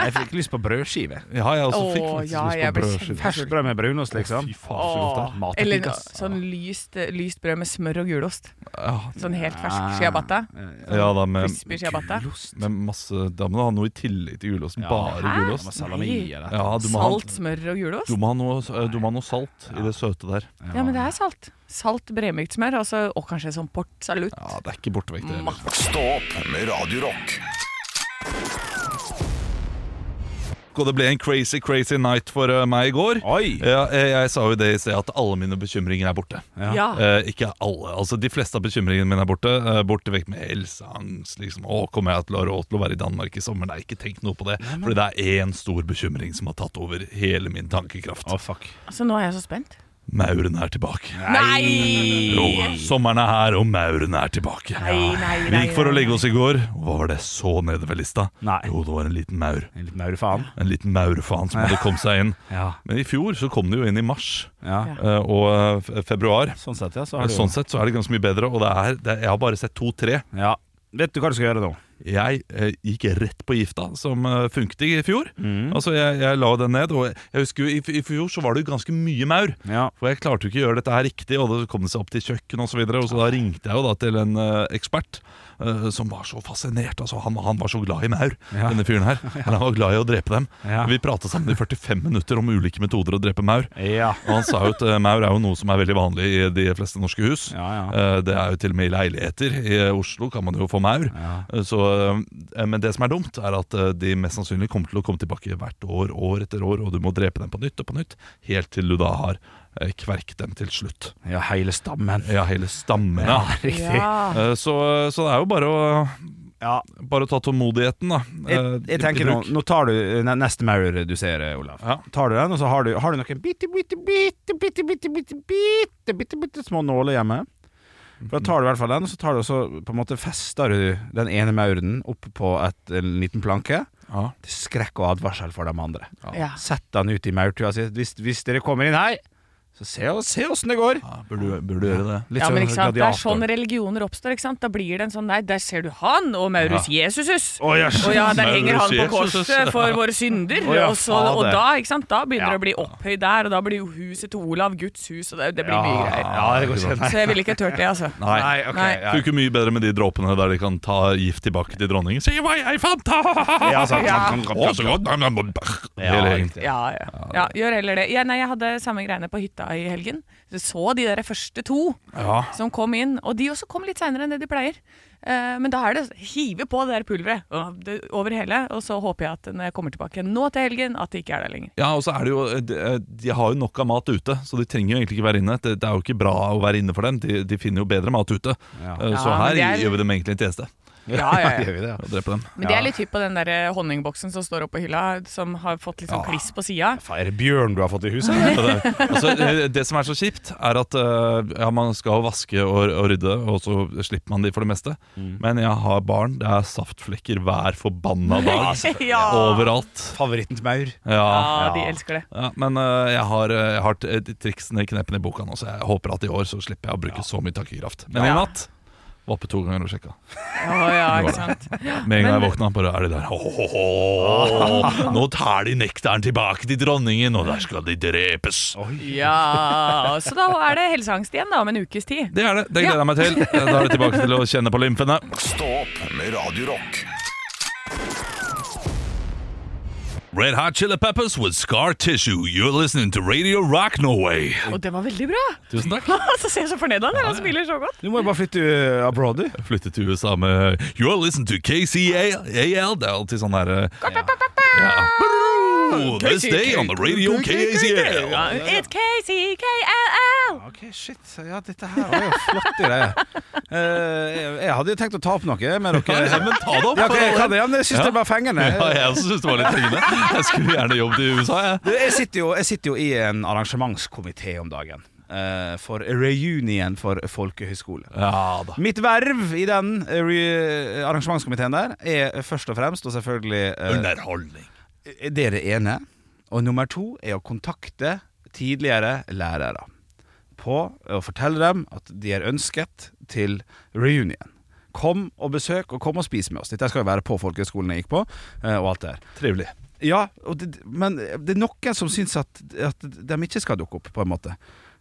Jeg fikk lyst på brødskive. Ja, jeg også fikk Åh, ja, lyst på brødskive. Ferskt brød med brunost, liksom. Fy faen, så godt det er. Er Eller sånn lyst, lyst brød med smør og gulost. Ja, Sånn helt fersk Ah. ciabatta. ja da, med, med masse Da må du ha noe i tillegg til gulosten. Bare gulost. Med salami Ja, du må, Salt, ha, smør og gulost? du må ha noe, du må ha noe salt i det søte der. Ja, men det er salt. Salt bremykt smør, altså, og kanskje sånn port salut. Ja, Det er ikke borte vekk, det. Heller. Stå opp med Radio Rock. Og det ble en crazy, crazy night for eh, meg i går. Oi! Ja, jeg, jeg sa jo det i sted at alle mine bekymringer er borte. Ja. Eh, ikke alle. altså De fleste av bekymringene mine er borte. Eh, borte vekk med helseangst. Liksom. Å, kommer jeg til å ha råd til å være i Danmark i sommer? Nei, ikke tenk noe på det. Fordi det er én stor bekymring som har tatt over hele min tankekraft. Å, fuck. Altså, nå er jeg så spent. Mauren er tilbake. Nei! Jo, sommeren er her, og mauren er tilbake. Nei, nei, Vi gikk for å nei, legge oss i går, og hva var det så nede ved lista? Nei. Jo, det var en liten maur. En liten maurfaen. En liten maurfaen som hadde kommet seg inn. Ja. Men i fjor så kom det jo inn i mars ja. eh, og eh, februar. Sånn sett, ja. Så du Sånn sett så er det ganske mye bedre, og det er, det, jeg har bare sett to-tre. Ja. Vet du hva du skal gjøre nå? Jeg eh, gikk rett på gifta, som eh, funket i fjor. Mm. Altså Jeg, jeg la den ned, og jeg husker jo i, i fjor så var det jo ganske mye maur. Ja. For jeg klarte jo ikke å gjøre dette her riktig, og det kom det seg opp til kjøkken osv. Så, videre, og så da ringte jeg jo da til en eh, ekspert eh, som var så fascinert. Altså han, han var så glad i maur, Ja. denne fyren her. [LAUGHS] Men han var glad i å drepe dem. Ja. Vi pratet sammen i 45 minutter om ulike metoder å drepe maur. Ja. Og han sa jo at eh, maur er jo noe som er veldig vanlig i de fleste norske hus. Ja, ja. Eh, Det er jo til og med i leiligheter. I Oslo kan man jo få maur. Ja. Så, men det som er dumt, er at eh, de mest sannsynlig kommer til å komme tilbake hvert år, år etter år, og du må drepe dem på nytt og på nytt, helt til du da har eh, kverket dem til slutt. ja, hele stammen. Ja, hele stammen, Ja, ja. riktig. Ja. Eh, Så, så det er jo bare å, Ja. bare ta tålmodigheten, da. Jeg, eh, jeg tenker nå, nå tar du neste maur du ser, eh, Olav. Ja. Tar du den, og så har du, har du noen bitte, bitte, bitte, bitte, bitte, bitte, bitte, bitte, bitte små nåler hjemme. For Da tar du i hvert fall den, og så tar du også, på en måte fester du den ene mauren opp på et, en liten planke. Ja. Til skrekk og advarsel for de andre. Ja. Sett den ut i maurtua si. Hvis, hvis dere kommer inn her, Så se, se åssen det går. Burde, burde gjøre det. Litt Ja, men sånn ikke sant? Det er sånn religioner oppstår. ikke sant? Da blir det en sånn Nei, der ser du han og Maurus Jesusus! Oh, yes. og ja, der Maurus henger han på korset for våre synder. Oh, ja, og, så, og da ikke sant? Da begynner Ja. det å bli opphøyd der, og da blir jo huset til Olav Guds hus, og det, det blir mye greier. Ja, det går ikke. Så jeg ville ikke turt det, altså. [LAUGHS] Nei. Nei, ok. Nei. Ja. Funker mye bedre med de dråpene der de kan ta gift tilbake til dronningen. Se hva jeg fant! Ja, [LAUGHS] Ja. så godt! Ja. Ja, ja. ja, gjør heller det. Ja, nei, jeg hadde samme greiene på hytta i helgen. Så så de der første to Ja. som kom inn, og de også kom litt seinere enn det de pleier. Eh, men da er det hive på det der pulveret og det- over hele, og så håper jeg at når jeg kommer tilbake nå til helgen, at det ikke er der lenger. Ja, og så er det jo de, de har jo nok av mat ute, så de trenger jo egentlig ikke være inne. Det, det er jo ikke bra å være inne for dem. De, de finner jo bedre mat ute. Ja. Eh, Så Ja, her er- gjør vi dem egentlig en tjeneste. Ja, ja, [LAUGHS] ja. Gjør vi det, ja. Og dreper dem. Men det er litt hypp på den der eh, honningboksen som står oppå hylla, som har fått litt sånn kliss på sida. Faen, Er det bjørn du har fått i huset? [LAUGHS] Altså, eh, det som er så kjipt, er at eh, ja, man skal vaske og, og rydde, og så slipper man de for det meste. Men jeg har barn. Det er saftflekker hver forbanna [LAUGHS] dag. Ja. Overalt. Favoritten til Maur. Ja. Ja, de elsker det. Ja, men jeg har, jeg har triksene i i boka nå, så jeg håper at i år så slipper jeg å bruke så mye takkekraft. Men i natt var oppe to ganger og sjekka. Ja, ja, ikke sant. Med en gang jeg våkna, bare er de der. oh, oh, oh, Nå tar de nektaren tilbake til dronningen, og der skal de drepes. Ja, Så da er det helseangst igjen, da, om en ukes tid. Det er det. Det gleder jeg meg til. Da er det tilbake til å kjenne på lymfene. Stå opp med Radio Red Hot Chili Peppers with Scar Tissue. You're listening to Radio Rock Norway. Og det var veldig bra! Tusen takk. [LAUGHS] så ser jeg så fornøyd av han spiller så godt. Du må jo bare flytte uh, abroad, du. Flytte til USA med You're listening to KCAL. Det er alltid sånn her ja. ja. Oh, This day on the radio KCAL. It's KCKLL! Ok, shit. Ja, dette her var jo flotte greier. [LAUGHS] Eh, jeg, jeg hadde jo tenkt å ta opp noe med dere. [LAUGHS] Ja, men ta det opp, Ja, ok, jeg kan det, ja, men jeg syns det var fengende. Ja, jeg også syns det var litt fengende. Jeg skulle gjerne jobbet i USA, jeg. Du, jeg, sitter jo, jeg sitter jo i en arrangementskomité om dagen. eh, for reunion for folkehøyskole. Ja da. Mitt verv i den eh, re arrangementskomiteen der er først og fremst, og selvfølgelig eh, Underholdning. Det er det ene. Og nummer to er å kontakte tidligere lærere. På å fortelle dem at de er ønsket til reunion. Kom og besøk, og kom og spis med oss. Dette skal jo være på folkehøgskolen jeg gikk på, eh, og alt det der. Trivelig. Ja, det, men det er noen som syns at, at de ikke skal dukke opp, på en måte.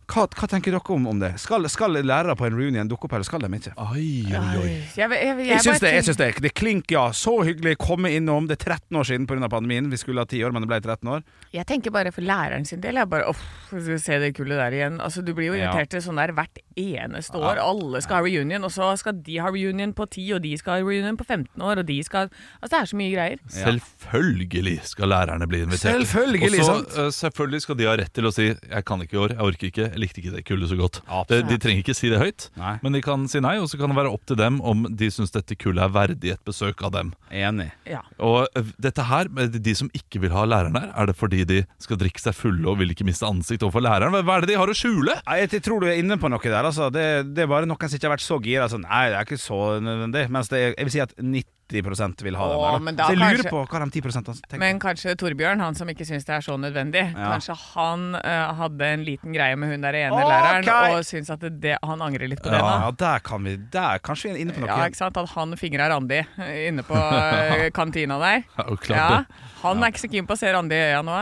Hva, hva tenker dere om, om det? Skal, skal lærere på en reunion dukke opp, eller skal de ikke? Oi, oi, oi. Jeg, jeg, jeg, Jeg syns det, jeg synes det, det klink, ja. Så hyggelig. Komme innom. Det er 13 år siden pga. pandemien. Vi skulle ha 10 år, men det ble 13 år. Jeg tenker bare for læreren sin del. Jeg bare, skal vi se det kullet der igjen. Altså, du blir jo invitert til sånn der hvert eneste år. Alle skal ha reunion, og så skal de ha reunion på 10, og de skal ha reunion på 15 år, og de skal Altså, det er så mye greier. Selvfølgelig skal lærerne bli invitert. Selvfølgelig, Og så sant? eh, selvfølgelig skal de ha rett til å si 'jeg kan ikke i år, jeg orker ikke, likte ikke det kullet så godt'. De, de trenger ikke si det høyt, Nei. men de kan si nei, og så kan det være opp til dem om de syns dette kullet er verdig et besøk av dem. Enig. Ja. Og eh, dette her, de som ikke vil ha læreren her, er det fordi de skal drikke seg fulle og vil ikke miste ansikt overfor læreren? Hva er det de har å skjule? Nei, Jeg tror du er inne på noe der. Altså. Det, det er bare noen som ikke har vært så gira. Altså, nei, det er ikke så nødvendig. Mens det jeg vil si at 90 vil ha den Åh, der. Da. da Så jeg lurer kanskje- på hva de 10 tenker. Men kanskje Torbjørn, han som ikke syns det er så nødvendig, Ja. kanskje han uh, hadde en liten greie med hun der ene Ok. læreren, og syns at det, det, han angrer litt på det nå. Ja, der kan vi Der kanskje vi er inne på noe. Ja, ikke sant? At han fingra Randi eh, inne på [LAUGHS] eh, kantina der. Ja, Ja. Han er ikke så keen på å se Randi i øya nå.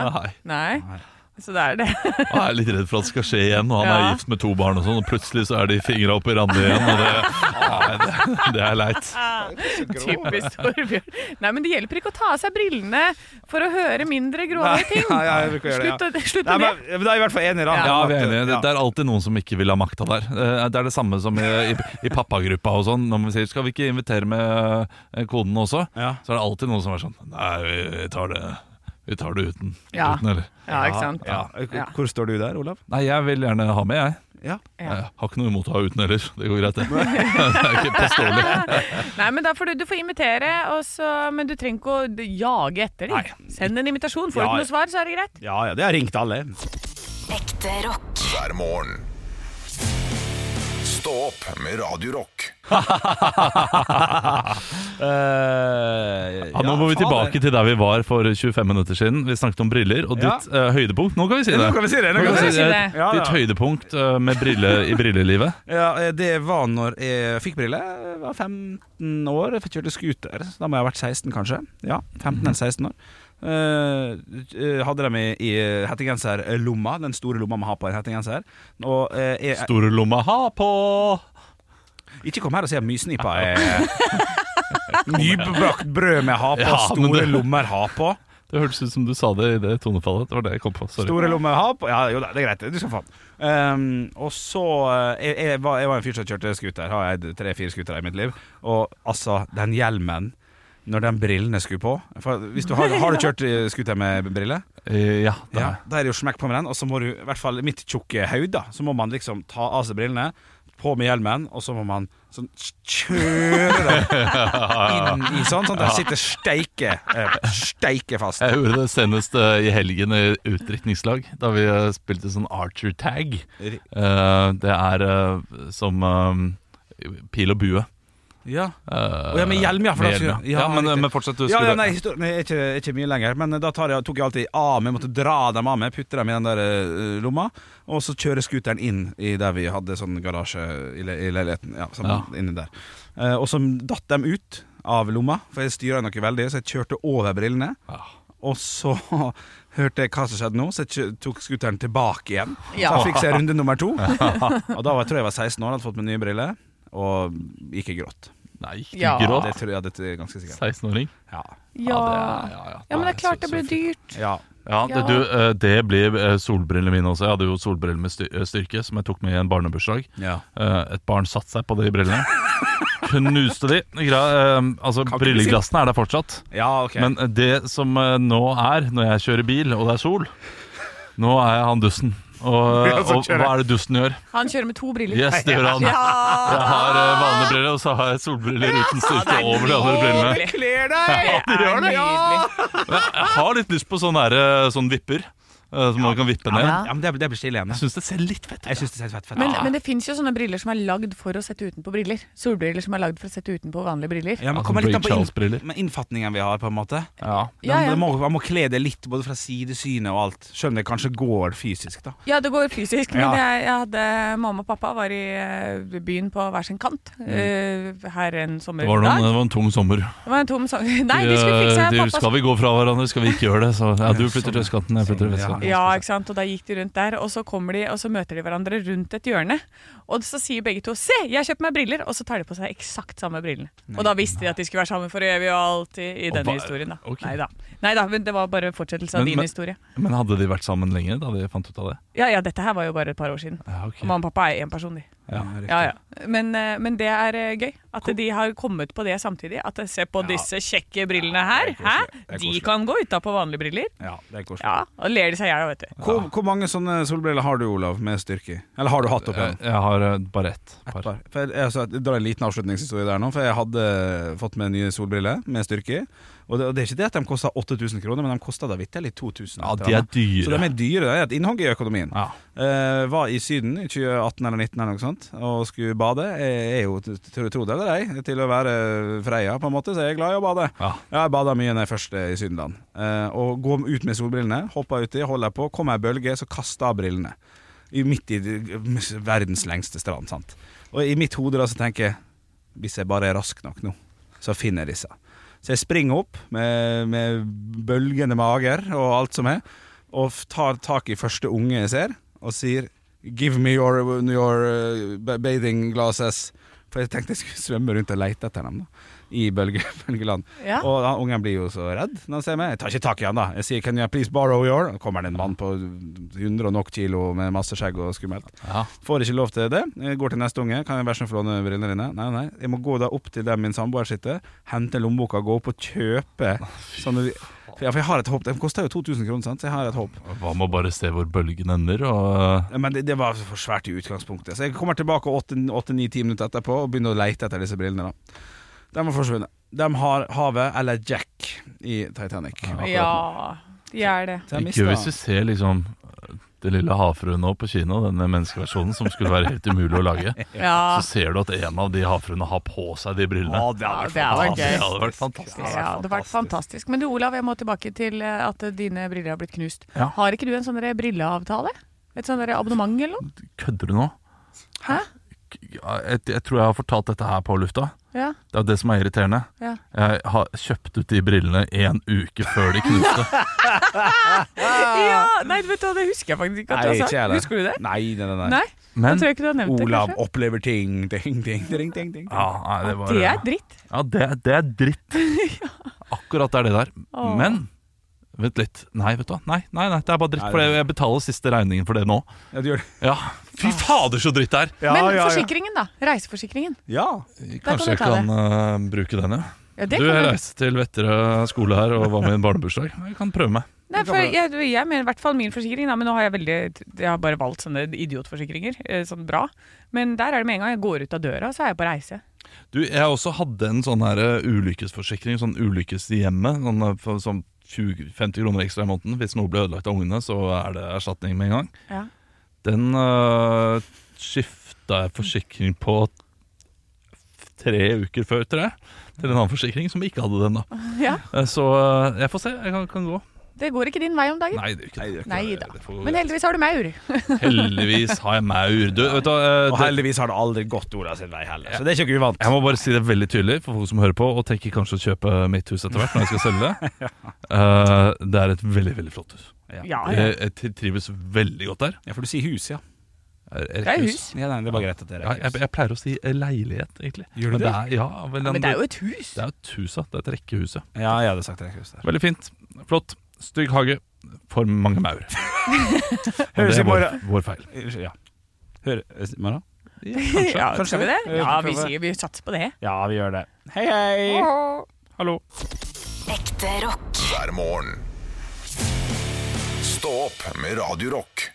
Nei. Nei. Så det er det. [LAUGHS] Jeg er litt redd for at det skal skje igjen, og han er gift med to barn og sånn, og plutselig så er de fingra opp i Randi igjen, og det, nei, det, det er leit. [LAUGHS] Typisk Torbjørn. Nei, men det hjelper ikke å ta av seg brillene for å høre mindre grove [LAUGHS] ting. ja, ja, jeg bruker å gjøre det, Slutt, Nei, med men, det. men Da er i hvert fall enig, da. Ja, vi er enige. Det, det er alltid noen som ikke vil ha makta der. Eh, Det er det samme som i, i, i pappagruppa og sånn. Når vi sier 'skal vi ikke invitere med konen koden også', Ja. så er det alltid noen som er sånn 'nei, vi tar det, vi tar det uten'. Ja. uten eller? Ja, ikke sant. Ja. Hvor står du der, Olav? Nei, jeg vil gjerne ha med, jeg. Ja. Jeg har ikke noe imot å ha uten heller. Det går greit, det. [LAUGHS] det er ikke påståelig. [LAUGHS] Nei, men da får du, du får invitere, også, men du trenger ikke å jage etter dem. Send en invitasjon. Får du Ja. ikke noe svar, så er det greit. Ja, ja, det har ringt alle. Ekte rock. hver morgen. Stå opp med Radio Rock. [LAUGHS] Eh, Ja, nå må vi tilbake til der vi var for 25 minutter siden. Vi snakket om briller, og Ja. ditt eh, høydepunkt Nå kan vi si Ja, det! nå vi si det, nå kan vi si det. Ja, Ditt høydepunkt uh, med brille i brillelivet. [LAUGHS] Ja, det var når jeg fikk briller. Jeg var 15 år, jeg kjørte scooter. Da må jeg ha vært 16, kanskje. Ja, 15 eller 16 år. Eh, eh, hadde dem i, i hettegenserlomma, den store lomma man har på en hettegenser. Og eh, jeg, Store lomma ha på! Ikke kom her og si at mysnipa er [LAUGHS] Nybakt brød med ha på, Ja, store det- lommer ha på. Det hørtes ut som du sa det i det tonefallet. Det var det jeg kom på. Sorry. Store lommer ha på Ja, jo da, det er greit. Du skal få den. Um, og så eh, jeg, jeg, var, jeg var en fyr som kjørte scooter. Har jeg tre-fire scootere i mitt liv. Og altså, den hjelmen når de brillene skulle på For hvis du har, har du kjørt eh, scooter med briller? Eh, ja, da. Ja, er. da er det jo smekk på med den, og så må du, i hvert fall mitt tjukke hode, da, så må man liksom ta av seg brillene, på med hjelmen, og så må man sånn kjøre det inn i sånn, sånn at den sitter steike, eh, steike fast. Jeg gjorde det senest eh, i helgen i utdrikningslag, da vi spilte sånn Archer Tag. Det er som pil og bue. Ja. Uh, oh, ja, med hjelm, ja. For med hjelm, ja. ja. ja, men, men fortsett. Du Ja, ja, nei, er ikke, ikke mye lenger. Men da tar jeg, tok jeg alltid av meg, måtte dra dem av meg, putte dem i den der uh, lomma, og så kjøre scooteren inn i der vi hadde sånn garasje i, le i leiligheten. Ja, sammen, Ja. inni der. uh, og så datt dem ut av lomma, for jeg styra noe veldig, så jeg kjørte over brillene. Og så [LAUGHS] hørte jeg hva som skjedde nå, så jeg tok scooteren tilbake igjen. Ja. Så jeg fikk se runde nummer to. [LAUGHS] og da var, tror jeg jeg var 16 år, hadde fått meg nye briller, og gikk i grått. Nei, ikke Ja. gråt. Det tror jeg det er ganske sikkert. 16-åring. Ja. Ja. det er- ja, ja. ja, men det er klart det blir dyrt. ja. Ja, det, du, eh, det blir eh, solbrillene mine også. Jeg hadde jo solbriller med eh, styrke, som jeg tok med i en barnebursdag. Ja. Eh, Et barn satte seg på de brillene. [LAUGHS] Knuste de. Altså, Brilleglassene er der fortsatt. Ja, ok. Men det som nå er, når jeg kjører bil, og det er sol Nå er jeg han dusten. Og, [LAUGHS] Ja, og hva er det dusten gjør? Han kjører med to briller. Yes, det gjør han. Jeg har uh, vanlige briller, og så har jeg solbriller uten styrke over de andre brillene. kler deg! det gjør det. Ja. Jeg har litt lyst på sånne, her, eh, sånn vipper. Eh, Som man kan vippe ned. Ja, men det, det blir stilig igjen. Jeg syns det ser litt fett ut. Jeg synes det ser fett, fett. Men, men det fins jo sånne briller som er lagd for å sette utenpå briller. Solbriller som er lagd for å sette utenpå vanlige briller. ja, men Altså, kommer litt an på inn, innfatningen vi har, på en måte. Ja. Den, Ja, ja. Må, man må kle det litt, både fra sidesynet og alt. Selv om det kanskje går fysisk, da. Ja, det går fysisk, men Ja. jeg, jeg hadde Mamma og pappa var i eh, byen på hver sin kant eh, her en sommerdag. Det, det var en tung sommer. Det var en tom sommer. [LAUGHS] Nei, de skulle fikse de, pappa Skal vi gå fra hverandre, skal vi ikke gjøre det? Så, ja, du flytter til østkanten, jeg flytter til vestkanten. Ja, ikke sant? Og da gikk de rundt der, og så kommer de, og så møter de hverandre rundt et hjørne. Og så sier begge to 'se, jeg har kjøpt meg briller', og så tar de på seg eksakt samme brillene. Og da visste de at de skulle være sammen for evig og alltid i denne historien, da. Okay. Nei da. Men det var bare fortsettelse av Men- din men- historie. Men hadde de vært sammen lenge da de fant ut av det? Ja ja, dette her var jo bare et par år siden. Ja, okay. Og mamma og pappa er én person, de. Ja. Ja, ja. Men, eh, men det er eh, gøy at de har kommet på det samtidig. At se på disse kjekke brillene her. Er Hæ? De kan gå utapå vanlige briller. Ja, det er koselig. Ja, Og ler de seg i hjel, vet du. Hvor, hvor mange sånne solbriller har du, Olav, med styrke i? Eller har du hatt opp igjen? jeg har eh, bare ett Et par. par. For jeg, altså, jeg drar en liten avslutningshistorie der nå, for jeg hadde fått meg nye solbriller med styrke i. Og det, og det er ikke det at de koster 8000 kroner, men de koster da vitterlig 2000. Ja, de er dyre. Så de er dyre. Det er et innhogg i økonomien. Ja. Uh, var i Syden i 2018 eller 2019 eller noe sånt og skulle bade. Jeg er jo, tro det eller ei, til å være Freia, på en måte, så jeg er glad i å bade. Ja. Jeg bada mye når jeg først er i Sydenland. Uh, og gå ut med solbrillene, hoppa uti, holder på, kommer ei bølge, så kaster jeg brillene. I, midt i verdens lengste strand. sant? Og i mitt hode da så tenker jeg hvis jeg bare er rask nok nå, så finner jeg disse. Så jeg springer opp med, med bølgende mager og alt som er, og tar tak i første unge jeg ser, og sier Give me your, your uh, bathing glasses. For jeg tenkte jeg skulle svømme rundt og lete etter dem da, i bølge, [LAUGHS] bølgeland. Ja. Og da, ungen blir jo så redd når han ser meg. Jeg tar ikke tak i han da. Jeg sier 'Can you please borrow your?' Da kommer det en mann på 100 og nok kilo med masse skjegg og skummelt. Ja. Får ikke lov til det. Jeg går til neste unge. Kan jeg være så snill få låne brillene dine? Nei, nei. Jeg må gå da opp til der min samboer sitter, hente lommeboka, gå opp og kjøpe sånne ja, for jeg har et håp. Det koster jo 2000 kroner, sant? så jeg har et håp. Hva med å bare se hvor bølgen ender? Og, Ja, Men det, det var for svært i utgangspunktet. Så jeg kommer tilbake 8-9-10 minutter etterpå og begynner å leite etter disse brillene. da De har forsvunnet. De har havet eller Jack i Titanic. Ja, de er det. De er ikke hvis du ser liksom det lille havfruen nå på kino, denne menneskeversjonen som skulle være helt umulig å lage, [LAUGHS] Ja. så ser du at en av de havfruene har på seg de brillene. Å, det hadde vært fantastisk. Ja, det hadde vært fantastisk. Men du Olav, jeg må tilbake til eh, at dine briller har blitt knust. Ja. Har ikke du en sånn brilleavtale? Et sånn abonnement eller noe? Kødder du nå? Hæ? Jeg, jeg tror jeg har fortalt dette her på lufta. Ja. Det er det som er irriterende. Ja. Jeg har kjøpt ut de brillene en uke før de knuste. [LAUGHS] ja! Nei, vet du det husker jeg faktisk ikke. Nei, ikke jeg det. Husker du det? Nei, nei, nei. Nei? Men nevnt det, Olav opplever ting, ting, ting, ting, ting, ting. ja, nei, det, var, Det er dritt. Ja, det, det er dritt. [LAUGHS] Akkurat det er det der. Åh. Men Vent litt. Nei, vet du hva. Nei, nei, nei, det er bare dritt. For jeg, jeg betaler siste regningen for det nå. Ja, du gjør det. Ja, Fy fader, så dritt det er! Ja, Men ja, ja. forsikringen, da? Reiseforsikringen. Ja. Kanskje jeg kan eh, bruke den, ja. Ja, det du, kan jeg reiste til Vetterød skole her og var med i en barnebursdag. Jeg kan prøve meg. Nei, for jeg, jeg mener i hvert fall min forsikring, da, men nå har jeg veldig Jeg har bare valgt sånne idiotforsikringer. eh, Sånn bra. Men der er det med en gang jeg går ut av døra, så er jeg på reise. Du, jeg også hadde en sånn her eh, ulykkesforsikring, sånn ulykkes i hjemmet. Sånn 20, 50 kroner ekstra i måneden. Hvis noe blir ødelagt av ungene, så er det erstatning med en gang. Ja. Den uh, skifta jeg forsikring på tre uker før, tror jeg. Til en annen forsikring som ikke hadde den. da Ja. Uh, Så uh, jeg får se. Jeg kan, kan gå. Det går ikke din vei om dagen. Nei, det gjør ikke det. Nei da. Det får- Men heldigvis har du maur. [LAUGHS] Heldigvis har jeg maur. Du, vet du, eh, Og det- heldigvis har det aldri gått Ola sin vei heller, så det er ikke uvant. Jeg må bare si det veldig tydelig for folk som hører på og tenker kanskje å kjøpe mitt hus etter hvert når jeg skal selge det. [LAUGHS] Eh, det er et veldig, veldig flott hus. Ja. Ja, ja. Jeg, jeg trives veldig godt der. Ja, for du sier hus, ja. Det er hus. Ja, nei, det greit at det Ja, er jeg, hus. jeg pleier å si eh, leilighet, egentlig. Gjør du Men det? er, ja, vel, Men det er jo et hus. Det er et hus, ja. Det er et rekkehus, ja. Ja, jeg hadde sagt rekkehus der. Veldig fint. Flott. Stygg hage. For mange maur. [LAUGHS] Høres i er vår, morgen. vår feil. Ja. Hør, i morgen? [LAUGHS] Ja, Kanskje skal vi det? Ja, vi, sier, vi satser på det. Ja, vi gjør det. Hei, hei! Hallo. Ekte rock. hver morgen. Stå opp med Radio Rock.